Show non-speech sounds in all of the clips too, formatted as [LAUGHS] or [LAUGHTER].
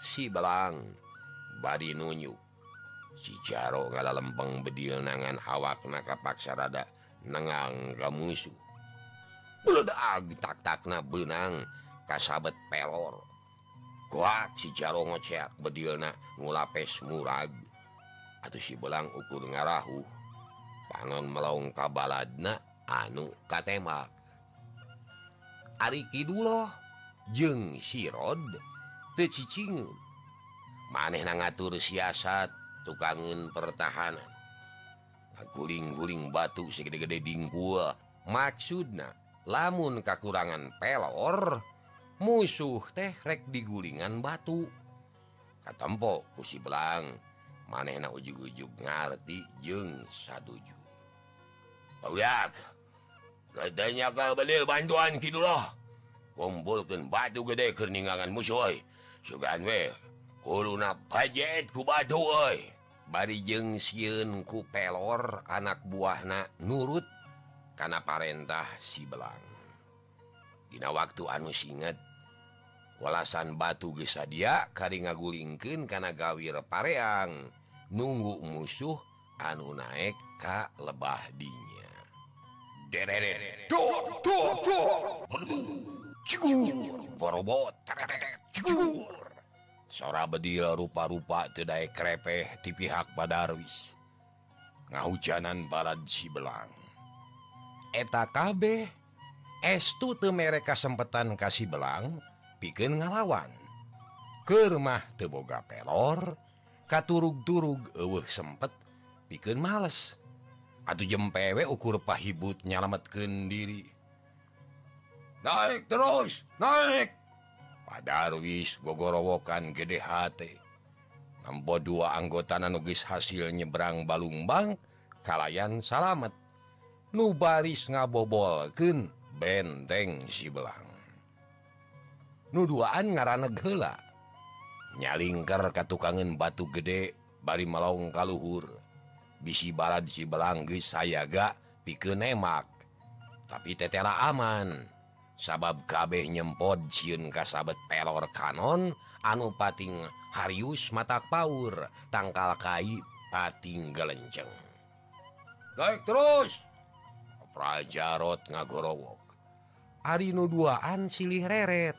si belang. Bari nunyu. Sicaro ngala lempeng bedil nangan awak naka paksa rada nengang ke musuh taktakna benang kasabet pelor. Kuat sicaro ngoceak bedil na ngulapes murag. Atau si belang ukur ngarahu panon melaung kabaladna anu katemak. Ari Kiduloh jeng sirod pecicium maneh na ngatur siasat tukangun pertahanan. Guling-guling batu segede-gede bingkua maksudna lamun kakurangan pelor musuh tehrek digulingan batu. Katempo kusi belang maneh na ujug-ujug ngerti jeng saduju katanya kau bantuan kidulah. kumpulkan batu gede keningangan musuh barijeng siun ku pelor anak buahna nurut karena Parentah si belang Dina waktu anu singet walasan batu gesa dia kari ngagulingken karena gawir pareang nunggu musuh anu naek Ka lebah dinya cikur barobot cikur sora bedil rupa-rupa tedai krepeh di pihak Badarwis. Ngahujanan balad si belang. Eta kabeh estu te mereka sempetan kasih belang pikeun ngalawan. Ke rumah teboga pelor katurug-turug eueuh sempet pikeun males. Aduh jempewe ukur pahibut nyalametkeun diri. naik terus naik. Padadarwis gogorowokan gede hati. Nambo dua anggota nugis hasil nyebrang Balungbang kalayan salamet. Nubaris ngabobolken benteng sibelang. Nuduaan ngaran hela nyalingker ka tukangan batu gede bari melong kalluhur bisi balad si belanggis sayaga pikenemak tapi tetela aman. sabab kabeh nyempod siun kasabet pelor kanon anu pating Harius mata Paur tangkal kai pating gelenceng. Naik terus! Prajarot ngagorowok. Arino duaan silih reret.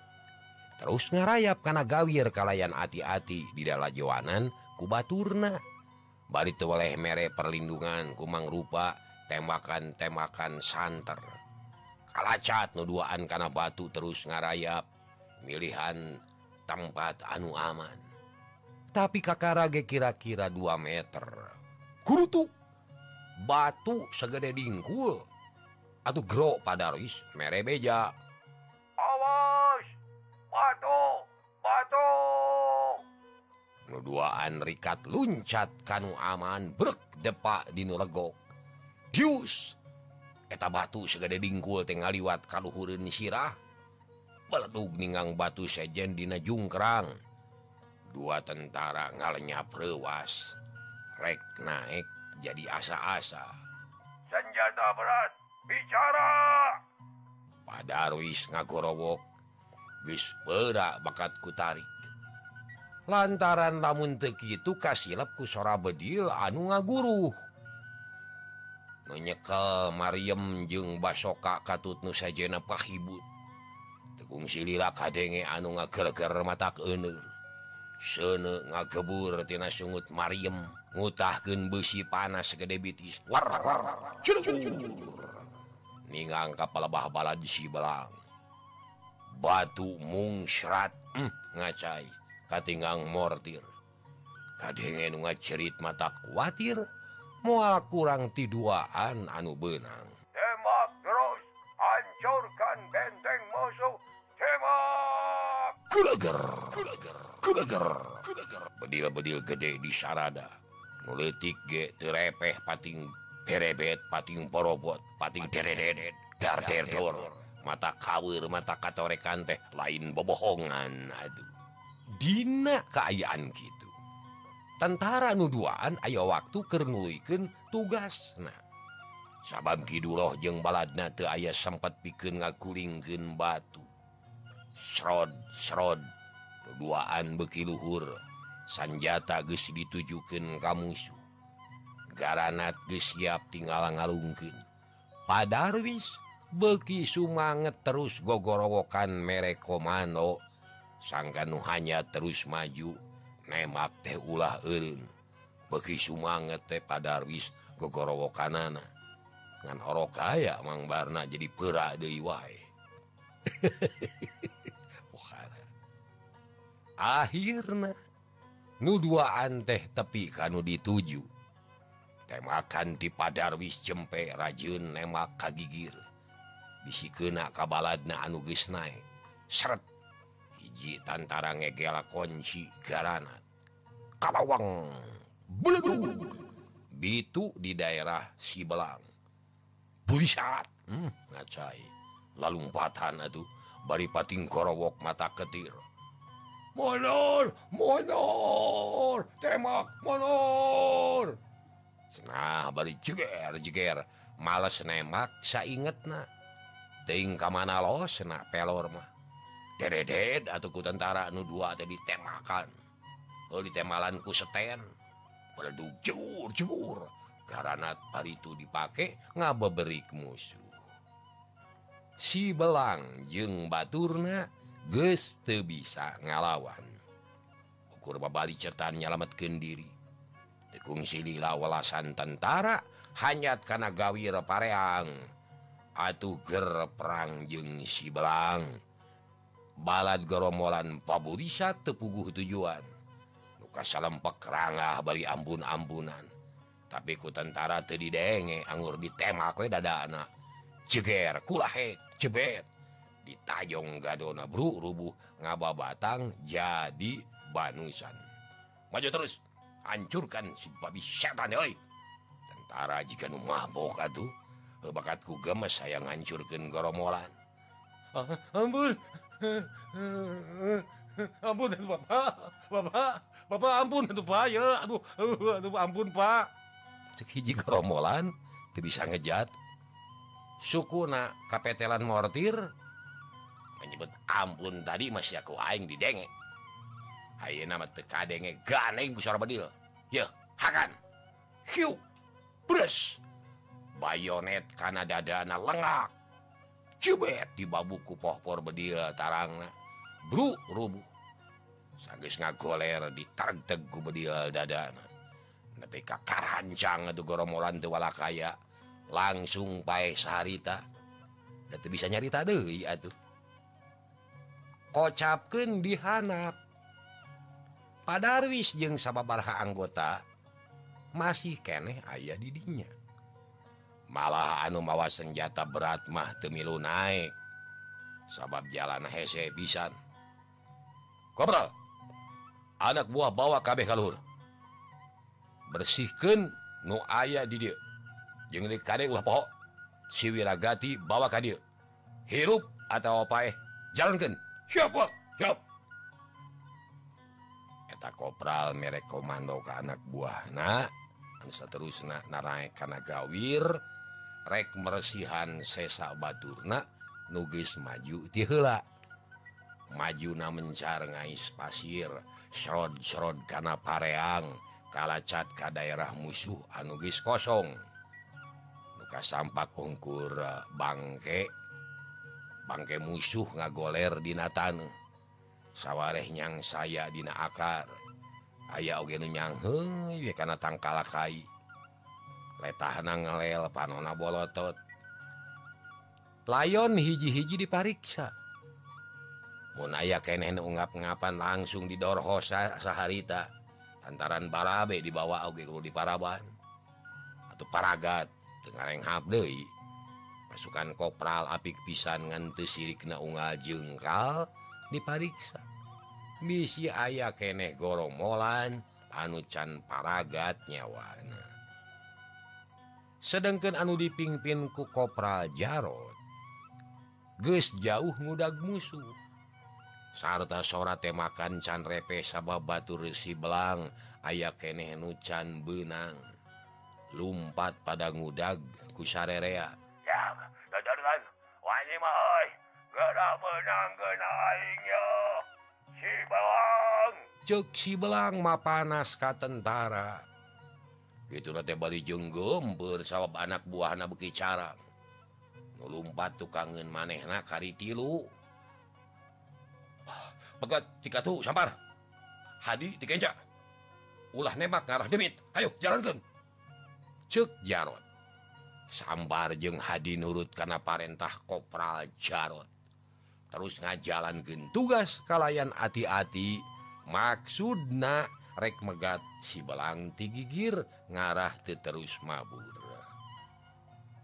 Terus ngarayap karena gawir kalayan hati-hati di dalam Jowanan kubaturna. Bari oleh mere perlindungan kumang rupa tembakan-tembakan santer. kalacat nuduaan karena batu terus ngarayap. Milihan tempat anu aman. Tapi Kakarage kira-kira 2 meter. Kurutu batu segede dingkul. Atau gro padaris mere beja. Awas! Batu! Batu! Nuduaan rikat luncat kanu aman brek depak di nulegok dius! eta batu segede dingkul tinggal liwat kalluhurun sirah. Meledug ningang batu sejen dina jungkrang. Dua tentara ngalenya prewas rek naik jadi asa-asa. Senjata berat bicara! Pada ngagorowok ngakurowok wis berak bakat kutari lantaran lamun teki itu kasilapku sora bedil anu ngaguru nyekel Maryam jeung basoka katut nu sajena pahibut. Tekung silila kadenge anu ngager-ger mata kener sene ngageburtina sungut Maryam ngutahkeun besi panas gede bitis. Ningang kapal bah balad si belang batu mungsrat mm, ngacai katinggang mortir. Kadenge nu ngacerit mata kuatir mual kurang tiduaan anu benang. Tembak terus hancurkan benteng musuh. Tembak kuleger kuleger kuleger kuleger. Bedil-bedil gede di sarada. Nuletik ge terepeh pating perebet pating porobot pating teredet dar terdor mata kawir mata katorekan teh lain bobohongan aduh. Dina keayaan kita. tentara nuduaan Ayo waktu kernuliken tugas. Nah sabab Kiduloh jeung baladna tuh ayah sempat bikin ngakulingken batu. Srod Srod duaan bekiluhur sanjata ge ditujukan kamu su garanat ge siap tinggal ngalungkin padarwis beki sumanget terus gogorowokan merek komando. Sangkan hanya terus maju. nemak teh ulah Erin beki sumanget teh padarwis gogorowo kanana. Ngan horo kaya Mang Barna jadi pera deui wae. [LAUGHS] Akhirnya nu dua teh tepi kanu dituju. Temakan di padarwis cempe rajun nemak kagigir. Bisi kena kabaladna anuges naik seret hiji tantara ngegela kunci garana. Kalawang bitu di daerah Sibelang. Bulisat hmm, ngacai. Lalumpatan aduh bari pating korowok mata ketir. Monor, monor, temak monor. Senah bari jeger jeger, males nemak sa inget na. Ting kamana lo na pelor mah. dedet atauku tentara nu dua tadi ditemakan. Kalau ditemalanku seten. Meleduk jur. karena hari itu dipakai ngabeberik musuh. Si belang jeng Baturna geste bisa ngalawan. Ukur babali cetan nyalametkeun diri. Tekung silila welasan tentara hanyat kana gawir pareang atuh ger perang jeung si belang. balad gerombolan paburisa tepuguh tujuan. Nuka salempak rangah bari ambun-ambunan. Tapi ku tentara tadi denge anggur ditema kue dada anak ceger kulahe cebet. Ditajong gadona bro rubuh ngaba batang jadi banusan. Maju terus hancurkan si babi setan oi. Tentara jika nu mabok atuh bakatku gemes saya ngancurkan geromolan ah, ambun. ampun itu bapak bapak bapak ampun itu pak ya. Aduh aduh, ampun pak cek hiji keromolan teu bisa ngejat. Sukuna kapetelan mortir menyebut ampun tadi masih aku aing di denge ayo nama teka denge ganeng kusar bedil ya hakan. Hiu beres bayonet kana dadana lengak. di babuku pohpor bedil tarang bru rubuh. Sagis ngagoler di tergu bedil dadana. Nepi kakarancang aduh goromolan teu kaya langsung pae sarita Datu bisa nyarita deui atuh. Kocapkeun dihanap Padarwis jeung sababarha anggota masih keneh ayah didinya malah anu mawa senjata berat mah temilu naik. Sabab jalan hese pisan. Kopral anak buah bawa kabeh kalhur bersihkan nu aya di dia jeng ulah pohok si wirragati bawa ka dia hirup atau apa eh jalankan siapa siap eta kopral merek komando ke anak buah nah anu seterusna naraek kana gawir rek meresihan sesa Baturna nugis maju tila majuna mencar ngais pasir srod-srod kana pareang kalacat ka daerah musuh anugis kosong. Nuka sampak ungkur eh, bangke bangke musuh ngagoler dinatan sawarehnyang saya dina akar. Aya ayaah ogenyang karena tangkalakai. letahan ngelel panona bolotot. Layon hiji-hiji dipariksa. Muaya kenen ungap-ngapan langsung didorhosa saharita antaran barabe dibawa Oge di paraban atau paragat Tengareng Habli pasukan kopral apik pisan ngante sirik na unggal jengkal dipariksa. Misi ayah keneh goromolan anu can paragat nyawana sedangkan anu dipimpin ku Kopral Jarot geus jauh ngudag musuh. Sarta sora temakan can repe sabab batu resi belang aya keneh nu can benang lumpat pada ngudag ku sarerea. Ya wani mah oi benang gena aingnya si belang cek si belang mapanas ka tentara. gitu Bali jenggember sawwab anak buahna beki cara. Melumpat tukangen manehna kari tilu. Ah, pegat tika tuh sampar. Hadi dikencak ulah nembak ngarah demit. Ayo jalankan cek Jarot. Sambar jeng hadi nurut karena parentah kopral Jarot. Terus ngajalankan tugas kalayan hati-hati maksudna rek megat si belang tigigir ngarah te terus mabur.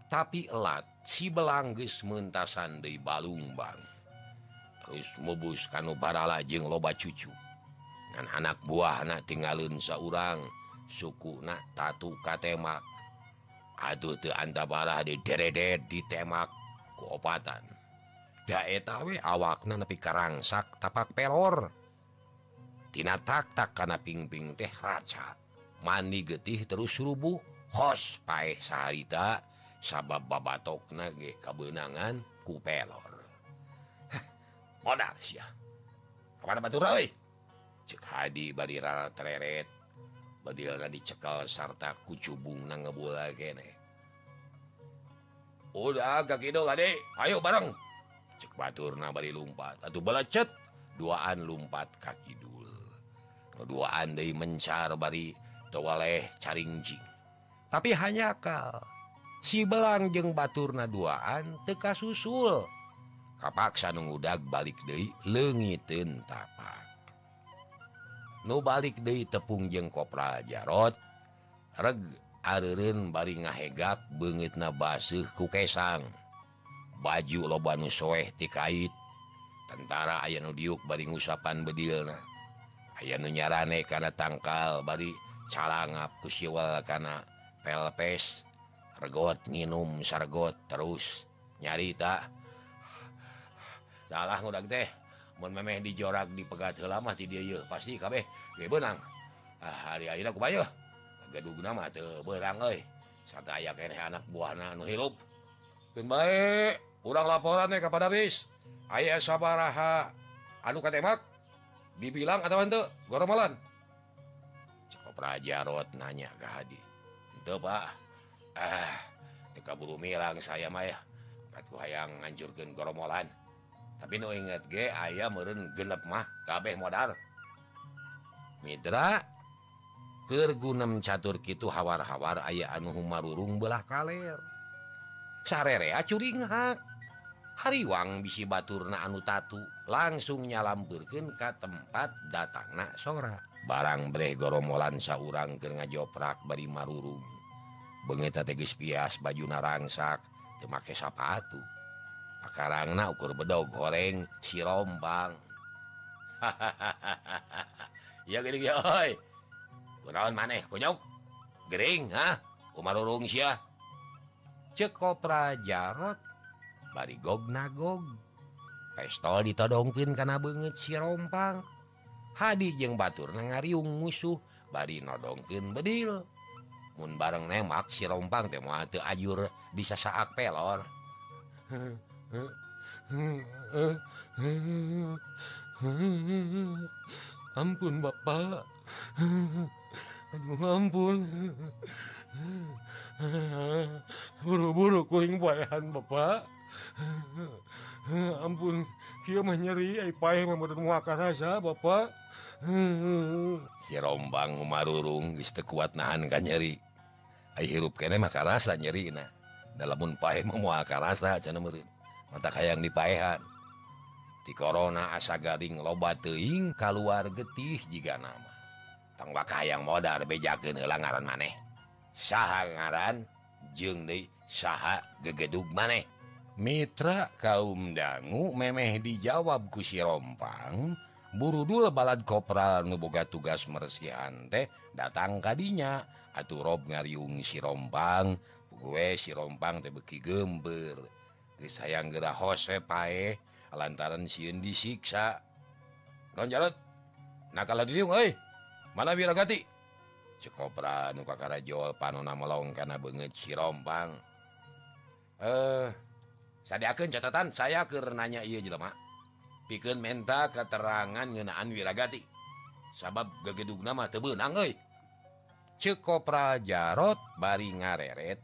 Tapi elat si belanggis mentasan di Balumbang terus mubus kanu barala lajeng loba cucu. Dan anak buah anak tinggalin seorang suku nak tatu katemak. Aduh teu antabara di deredet di temak keopatan daetawe awakna nepi karangsak tapak pelor. Tina taktak karena pingping teh raca. Mandi getih terus rubuh. Host pae saharita sabab babatokna ge kabenangan ku pelor. Modal sia. Kemana batur euy cek hadi bari tereret. Badilna dicekal sarta kucubung na ngebola kene. Udah kakido kade. Ayo bareng. Cek batur na bari lumpat. Atuh belacet duaan lumpat kaki dua. keduaan deui mencar bari towaleh caringji. Tapi hanya kal si belang jeng Baturna duaan teka susul kapaksa nungudag balik deui leungiteun tapak. Nu balik deui tepung jeng kopra Jarot reg areureun bari ngahegak beungeutna na ku kesang. Baju loba nu soeh ti kait. Tentara aya nu Diuk bari ngusapan bedilna. aya nu nyarane karena tangkal bari calangap kusiwal karena pelpes regot nginum sargot terus nyarita. Salah ngudag teh mun memeh dijorak di pegat ti dieu dia pasti kabeh ge benang ah, hari akhirnya aku bayar mah nama beurang berang eh aya ayah kene anak buah nanu hirup. Dan baik urang laporan kepada bis. Ayah sabaraha anu katemak? dibilang atau ente goromalan cukup Raja Rot nanya ke Hadi. Itu Pak. Ah teka buru milang saya Maya katku hayang ngancurkan goromolan tapi nu inget ge ayah meren gelap mah kabeh modal. Mitra gunem catur kitu hawar-hawar aya anu humarurung belah kaler. Sarerea curing hak hariwang bisi Baturna anu tatu langsung nyalamburken ke tempat datang na sora. Barang Bregoromolan saurang ke ngajoprak bari marurum bengeta geus bias baju narangsak temake sapatu. Akarang na ukur bedo goreng si rombang. [LAUGHS] Ya gini oi. Kunaon maneh konyok gering ha umarurung sia. Cekop rajarot bari gog nagog pestol ditodongkin karena banget sirompang Hadi jeung batur ngariung musuh bari nodongkin bedil. Mun bareng nemak sirompang teh mautu ajur bisa saat pelor. Ampun Bapak. Aduh ampun. Buru-buru kuring bayahan Bapak. ampun nyeri eh, rasa Bapak. Sirombang marurung iste kuat nahan kan nyeri. Hirup ke maka rasa nyeri nah moal pahit memuaka rasa mata hayang dipaehan di Corona asa garing loba teing keluar getih jika nama. Tangwa yang modal heula ngaran maneh. Sah ngaran jeng di saha gegedug maneh. Mitra kaum dangu memeh dijawab kusi rompang burudul balad kopral nuboga tugas mersihan teh datang kadinya atuh Rob ngariung sirompang gue sirompang teh beki gember disayang gera Hose pae lantaran siun disiksa. Non jalet nah diung euy mana biragati cekopra nuka kakara jol panona melong karena si rompang. Eh uh, sadken catatan saya karenanya ia jelemah pikir menta keterangan ngenaan wirragati sabab gegedug nama tebenang ceko prajarot bari ngareret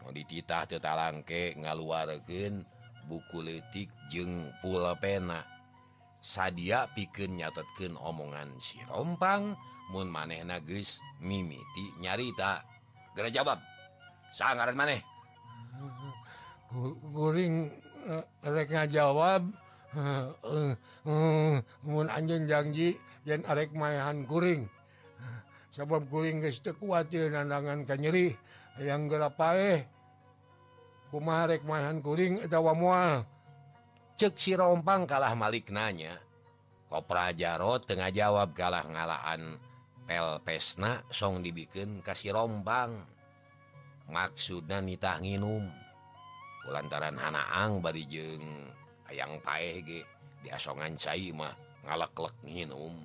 mau dititah tetalangke ngaluargen buku letik jeng pula pena sadia pikir nyatetken omongan si rompang mun maneh nages mimiti nyarita. Gera jawab sangat maneh? goringreknya eh, jawab eh, eh, anjing janji yen arek mayahan kuring sabab kuring kuatir nandangan kan nyeri yang gerapae kumarek mayahan kuring tawa mual cek si rompang kalah Malik nanya kopra Jarot Tengah jawab kalah ngalaan pel pesna song dibikin kasih rombang maksudnya nitah nginum. lantaran Hanaang bari jeng ayaang pae diasongan cairmah ngalaklek minum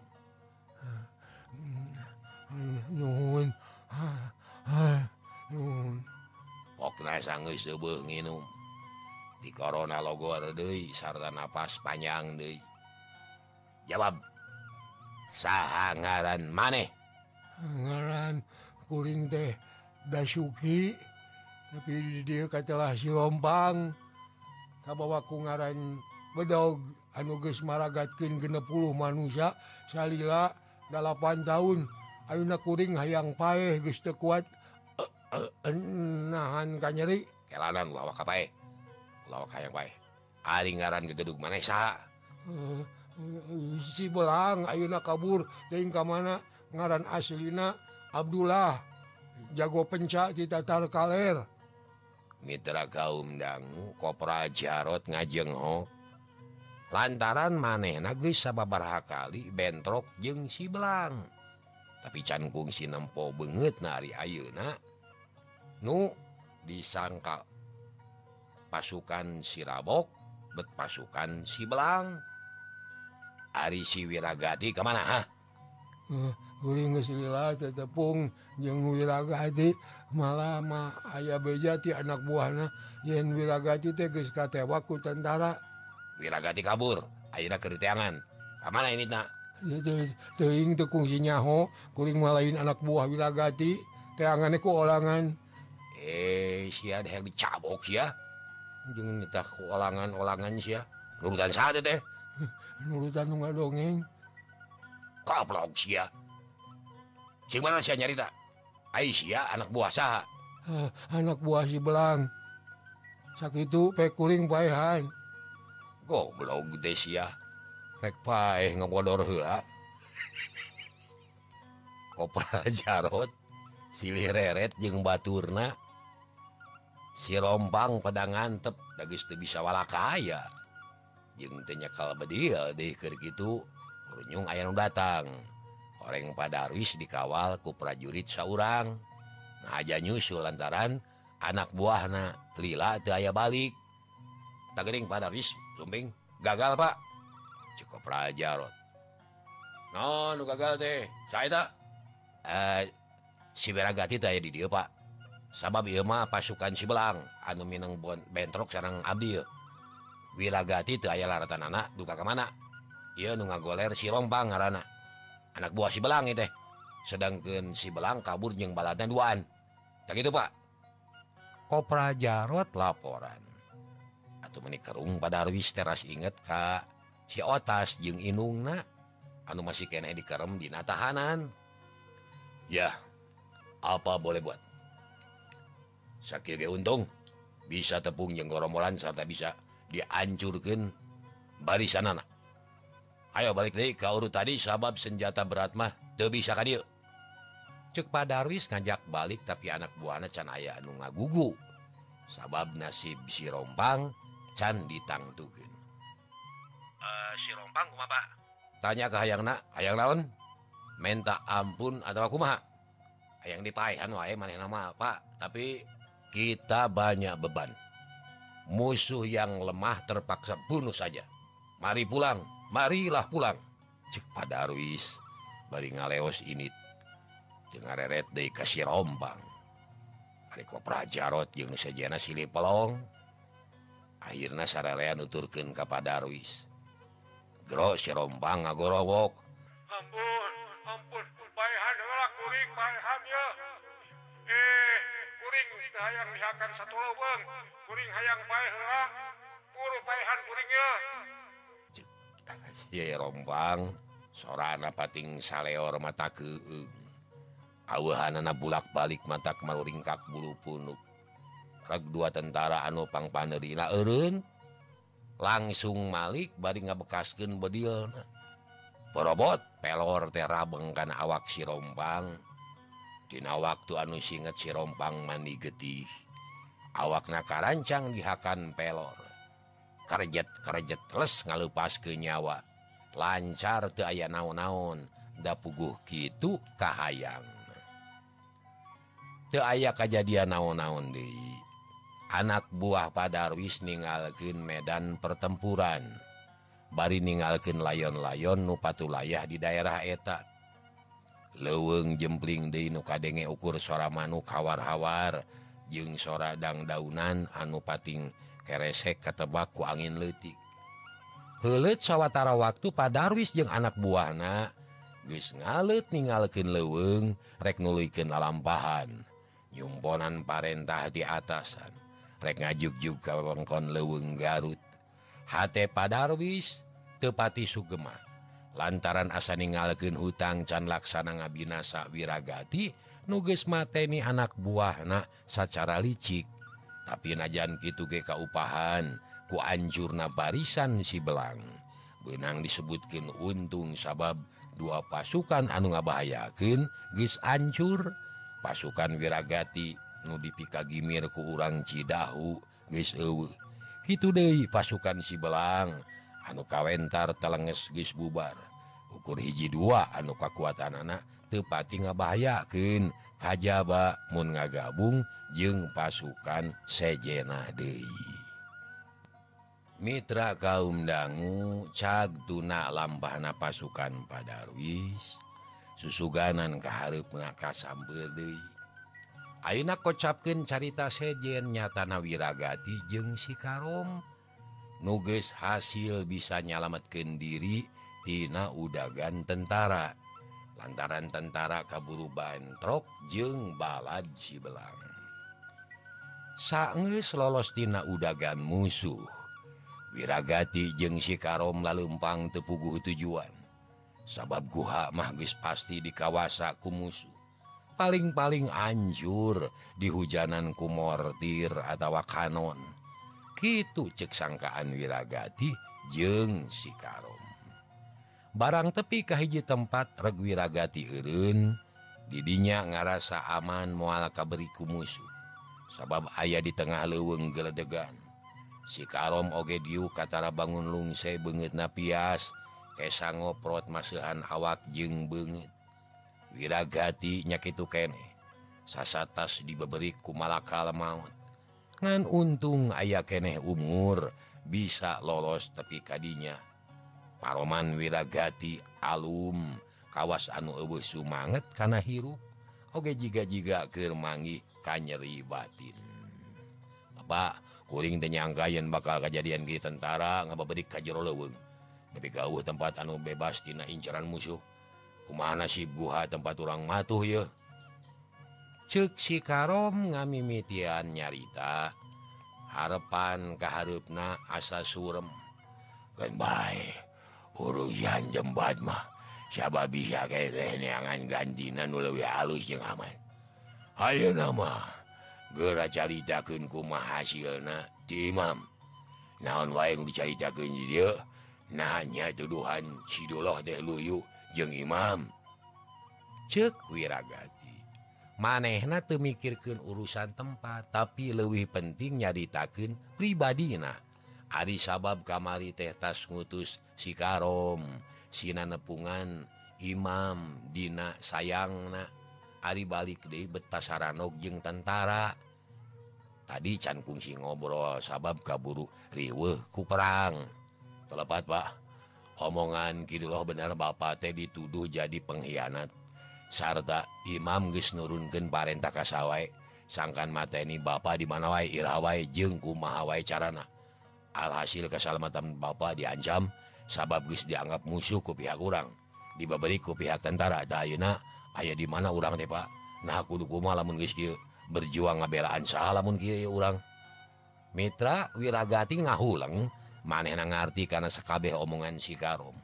minum di korona logo De sarta nafas panjang De jawab sangaran manehran kuring teh Dasuki. tapi dia katalah silompang kabawaku ngaran bedog anuges maragakin genepuluh manusia salila 8 tahun Auna kuring hayang pae geste kuat. Nahan kanyeri kelanang ka apa lawak hayang pae ari ngaran gededug manesa. Si belang Ayuna kabur teuing ka mana? Ngaran aslina Abdullah jago pencak di Tatar Kaler. Mitra kaum dangu kopra Jarot ngajengho. Lantaran maneh nagis sababaraha kali bentrok jeung belang tapi cankung sinempo banget nari Ayeuna. Nu disangka pasukan sirabok bet pasukan silang Ari Siwiragati kemana ah? Eh, uh, uring teh tepung jeung wirragati malama ayah bejati anak buahna. Yen wirragati teges katewaku tentara. Wirragati kabur akhirnya keangan kamala ini teu kungsi tekungsinyaho kuring malain anak buah wirragati teanganku olangan. Eh si yang dicabok ya jangan ku olangan-olangan sih nurutan saat teh [LAUGHS] nurutan nggak dongeng kaplok sih gimana saya nyarita Aisyah anak buah saha. Uh, anak buah si belang. Sakit itu pekuring paihan goblok Desia rek paeh ngebodor heula. [LAUGHS] Kopra jarot silih reret jeung baturna. Si rombang pada ngantep dagis teu bisa wala kaya jeung teu nyakal bedil deui keur kitu. Kurunyung aya nu datang. orang padaris dikawal ku prajurit seorang aja nyusul lantaran anak buahna lila daya balik. Takering padaris lumbing gagal Pak. Cukup prajarot? Non gagal deh saya eh, siberaagati saya di dia Pak. Sabab Imah pasukan sibelang anu Minang bon bentrok sarang Abdil wilagati aya laratan anak duka kemana ia nu ngagoler si rombang ngaana anak buah si belang teh sedangkan si belang kabur jeng baladan duaan. Gitu Pak? Kopra Jarot laporan. Atau menikerung pada Arwis teras inget Ka si otas jeung inungna anu masih kene dikerem di tahanan ya apa boleh buat? Sakit untung. Bisa tepung jeng goromolan serta bisa dihancurkan barisan anak Ayo balik deh kau urut tadi sabab senjata berat mah. Tuh bisa kan yuk? Cek padarwis ngajak balik tapi anak buahnya can ayah anu ngagugu. Sabab nasib si rompang can ditangtukin uh, si rompang kumaha tanya ke hayang nak hayang naon? Minta ampun atau aku mah hayang dipaehan wae mana nama pak tapi kita banyak beban. Musuh yang lemah terpaksa bunuh saja. Mari pulang Marilah pulang. Cek pada bari ngaleos ini reret de kasih rombang prajarot yang sejana sili pelong akhirnya sarelean nuturkan kepada Darwis Gro si rombang ngagorowok. Ampun ampun bayhan heula kuring bayhan ya eh kuring hayang misalkan satu lubang kuring hayang bae heula. Pur bayhan kuring ya. rombang sorana pating saleor mata ke ahanana bulak-balik mata kemalu ringkak bulu punuk. Rag dua tentara anupang panerina Erun langsung Malik bari ngabekaskeun bedil Porobot pelor terabeng kana awak si rombang. Tina waktu anu singet si rompang mandi getih. Awak karancang dihakan pelor. karjet karjet les ngalupas ke nyawa. Lancar tuh aya naon-naon da puguh gitu kahayang. Tuh aya kejadian naon-naon di anak buah padarwis ningalkin Medan pertempuran. Bari ningalkin layon-layon nupatulayah di daerah eta. Leweng jempling di nukadenge ukur suara manuk hawar-hawar jeung sora daunan anu pating keresek ketebaku angin letik helet sawwatara waktu padarwis jeung anak buana guys ngalet ningalkin leweng rek nulikin lalampahan. Nyumponan parentah di atasan rek ngajuk juga wengkon leweng Garut. H padarwis tepati Sugema. Lantaran asa ningalkin hutang can laksana ngabinasa wiragati nuges mateni anak buahna secara licik. tapi najan gitu ge kauupahan ku anjurna barisan si belang. Benang disebutkin untung sabab dua pasukan anu ngabahayakin geus ancur pasukan wiragati nu dipika Gimir ku urang Cidahu guys itu deui pasukan si belang anu kawentar telenges guys bubar. Ukur hiji dua anu kekuatan anak tepati ngabahayaken kajba mu ngagabung jeung pasukan sejena deui. Mitra kaum dangu cag tuna lambana pasukan padarwis. Susuganan keharp naka sambil deui. Auna kocapkeun carita sejen nyatana wiragati jeung Sikarom. Nuges hasil bisa nyalamatkan diri Tina udagan tentara. lantaran tentara kaburu Bantrok jeung balad Saenggeus lolos tina udagan musuh wiragati jeung Sikarom lalumpang tepuguh tujuan. Sabab guha mahgis pasti di kawasa ku musuh. Paling-paling Anjur di hujanan kumortir atau kanon. Kitu cek sangkaan wiragati jeung Sikarom. barang tepi kahiji tempat regwiragati Irun didinya ngarasa aman mualaka kaberiku musuh sabab ayah di tengah leweng geledegan. Si Karom Ogediu Katara bangun lungse banget napias kesango ngoprot masuhan awak jeng banget wiragati nyakitu kene sasatas dibeberiku malakal maut ngan untung ayah keneh umur bisa lolos tepi kadinya Paroman Wiragati alum. Kawas anu Ebu Sumanget karena hirup oge jika jika kemangi kan nyeri batin. Apa kuring tenyangkayan bakal kejadian di tentara ngababedik beri kajero leweng lebih gauh tempat anu bebas tina incaran musuh. Kumaha nasib guha tempat orang matuh ya cek si karom ngamimitian nyarita harapan keharupna asa surem. Kan bae. urusan jembat mah. Siapa bisa kayak neangan gantina nu leuwih halus jeung aman. Ayo nama gera caritakan kumaha hasilna na timam. Naon lain dicaritakan dia nanya tuduhan Sidolah deh luyu jeng Imam. Cek wiragati. Manehna teu mikirkeun urusan tempat tapi lebih penting nyaritakeun pribadi nah Ari sabab kamari tehtas ngutus sikarom Sina nepungan Imam Dina sayang na Ari balik debet pasaranok jeung tentara. Tadi can kungsi ngobrol sabab kaburu riwe ku perang. Telepat Pak. Omongan Kidullah bener Bapak teh dituduh jadi pengkhianat. Sarta Imam geus nurunkeun parentah kasawai sangkan mata ini Bapak di mana wae? Irawai kumaha wae carana? alhasil kesalamatan Bapak diancam sabab guys dianggap musuh ke pihak kurang dibaberi pihak tentara dayuna aya di mana orang deh Pak? Nah kuduku lamun berjuang ngabelaan salamun orang Mitra wirragati ngahuleng maneh na ngerti karena sekabeh omongan sikarom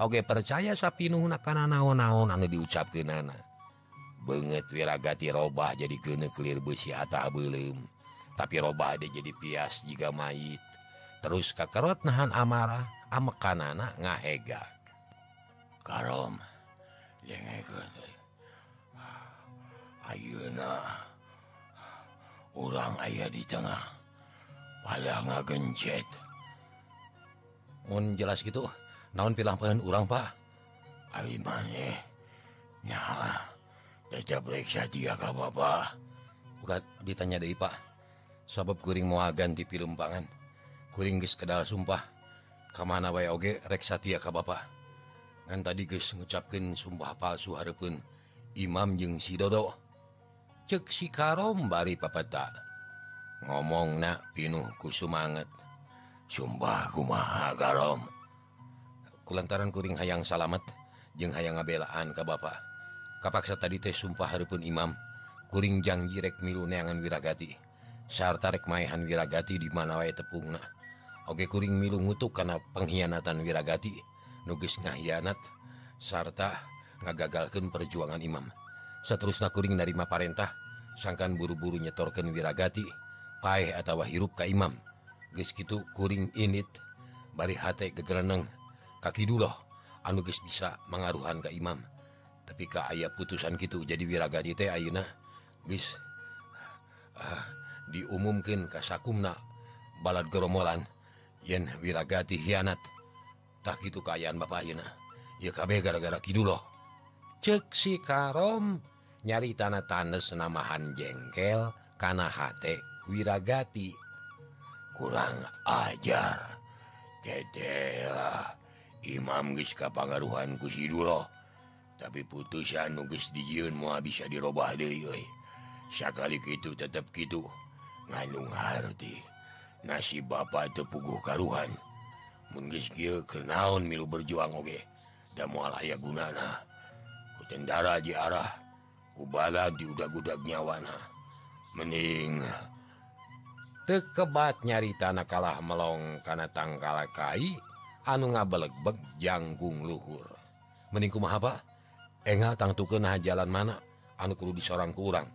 Oke percaya sapinu karena naon-naon anu diucap ke nana banget wirragati robah jadi kene clear besi belum tapi robah ada jadi pias jika mayit terus kakerot nahan amarah amekan anak ngahega karom Auna orang ayah di tengah. Pada ngagencet Mun jelas gitu naon pilah pengen orang pak? Ali nyala. Caca periksa dia kah bapak. Bukan ditanya deh pak. Sabab kuring mau ganti di Kuringgis kedal sumpah. Kamana way oge rek Satia ka ba ngan tadi guys ngucapkan sumpah palsu Harpun Imam jeung Sidodo cek si Karom bari papata. Ngomong na pinuh ku sumanget. Sumpah kumaha Karom. Kulantaran kuring hayang salamet jeung hayang ngabelaan ka Bapak kapaksa tadi teh sumpah Harpun Imam. Kuring janji rek milu neangan wiragati. Sarta rek maehan wiragati di mana wae tepungna. Oke kuring milu ngutuk karena pengkhianatan wirragati nugis ngahianat sarta ngagagalkan perjuangan Imam. Seterusnya kuring narima Parentah sangkan buru-buru nyetorkan wirragati paeh atau hirup Ka Imam. Guys gitu kuring init bari hati kegereneng kaki dulu anugis bisa mengaruhan ke Imam. Tapi Ka ayah putusan gitu jadi wirragati teh Auna guys uh, ah, diumumkan Kasakumna balad geromolan yen wirragati hianattah itu kayan Bapak YKB gara-gara dulu cek si Karom. Nyari tanah tanes namahan jengkel Kanht wirragati kurang ajar. Ketelah Imam Giska pengaruhan kusi dulu tapi putusan nugis dijiun mau bisa dirubah deh sekali gitu tetap gitu ngandung arti nasi Bapak tepuguh karuhan. Menggis kenaon milu berjuang oge. Dan mual aya gunana. Kutendara di arah kubala di udah-gudak nyawana. Mening tekebat nyari tanah kalah melong karena tangkala kai anu ngabeleg-beg janggung luhur. Meningku mahaba engal tangtu ke nah jalan mana? Anu kudu di seorang kurang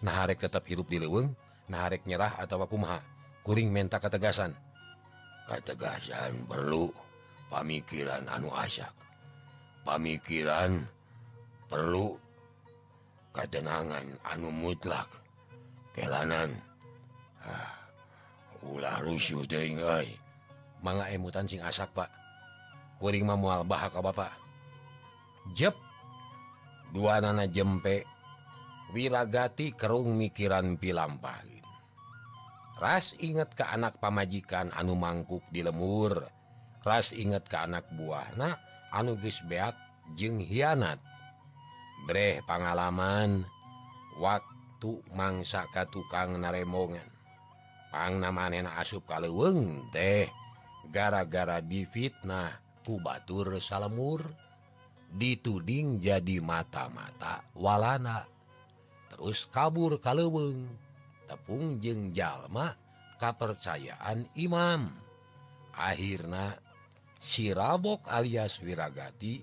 naharek tetap hirup di leweng naharek nyerah atau aku maha kuring menta ketegasan. Ketegasan perlu pamikiran anu asyak pamikiran perlu ketenangan anu mutlak. Kelanan ah, ulah rusuh deing manga emutan eh sing asak pak. Kuring mamual bahaka bapak. Jep. Dua nana jempe. Wiragati kerung mikiran pilampah. ras inget ke anak pamajikan anu mangkuk di lemur. Ras inget ke anak buahna anuges beak jeung hianat. Bre pengalaman waktu mangsa ka tukang naremongan. Pangnamaen asup kaleweng teh gara-gara difitnah kubatur salemur dituding jadi mata-mata walana. Terus kabur kaleweng tepung jeung jalma kepercayaan Imam. Akhirnya sirabok alias wirragati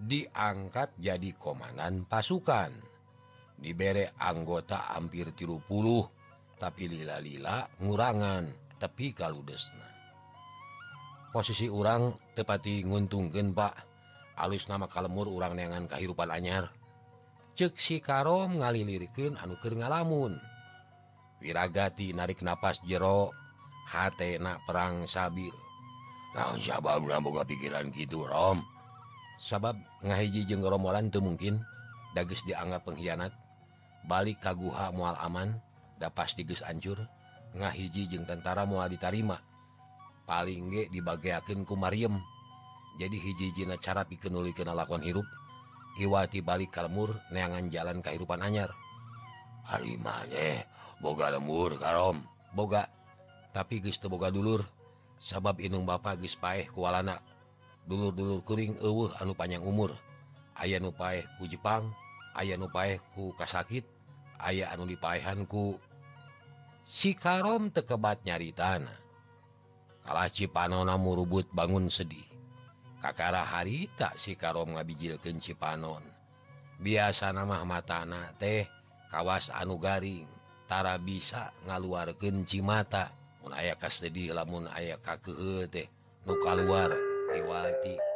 diangkat jadi komandan pasukan. Diberre anggota hampir tilupuluh tapi lila-lila ngurangan tepi kalau desna posisi orang tepati nguntunggen Pak. Alus nama kalemur orang neangan kehidupan anyar. Ceksi karom ngalilirikan anuker ngalamun. wirragati narik nafas jero H na perang sabil tahun sababbuka pikiran gitu Rom. Sabab ngahiji jeng romolan tuh mungkin dagus dianggap pengkhianat. Balik kaguha mual aman dapat digus ancur ngahiji jeng tentara mual ditarima. Paling ge dibagiakin ku Maryam jadi hiji jina cara pikenuli kenalakon hirup. Iwati balik kalmur neangan jalan kehidupan anyar. Halimaheh boga lemur karom. Boga tapi gesta boga dulur. Sabab Inung Bapak Gipaeh kualana dulur-dulur kuring eueuh anu panjang umur. Ayaah nupaeh ku Jepang ayaah nupaehku kasakit aya anu dipahanku si karom tekebat nyari nyaritana. Kalaci panona murubut bangun sedih. Kakara harita si karom ngabijilkeun Cipanon. Biasa nama matana teh. kawas anu garingtara bisa ngaluarkan cimata. Aya kas lamun aya ka deh nu hewati lewati